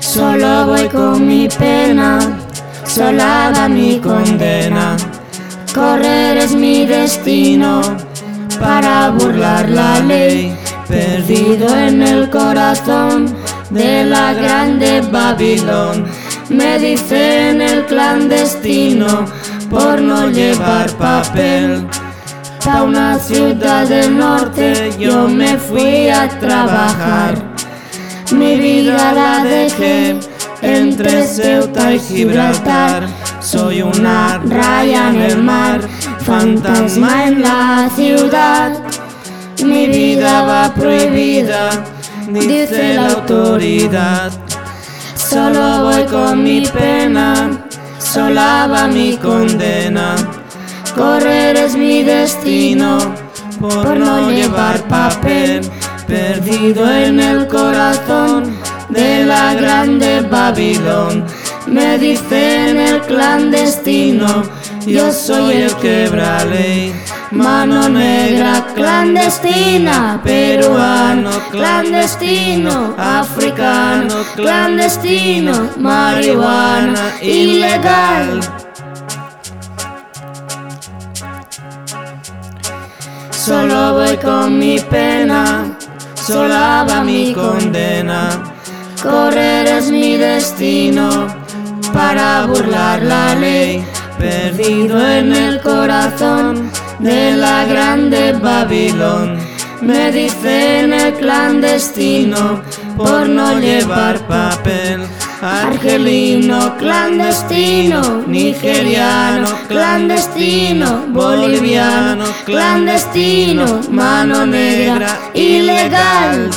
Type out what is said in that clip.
Solo voy con mi pena, sola va mi condena. Correr es mi destino para burlar la ley, perdido en el corazón de la grande Babilón. Me dicen el clandestino por no llevar papel. A una ciudad del norte yo me fui a trabajar. Mi vida la dejé entre Ceuta y Gibraltar. Soy una raya en el mar, fantasma en la ciudad. Mi vida va prohibida, dice la autoridad. Solo voy con mi pena, sola va mi condena. Correr es mi destino por no llevar papel, perdido en el corazón de la grande Babilón. Me dicen el clandestino, yo soy el quebra ley. Mano negra clandestina, peruano clandestino, africano clandestino, marihuana ilegal. Solo voy con mi pena, sola va mi condena. Correr es mi destino para burlar la ley, perdido en el corazón de la grande Babilón. Me dicen el clandestino por no llevar papel. Argelino clandestino, nigeriano clandestino, boliviano clandestino, mano negra ilegal.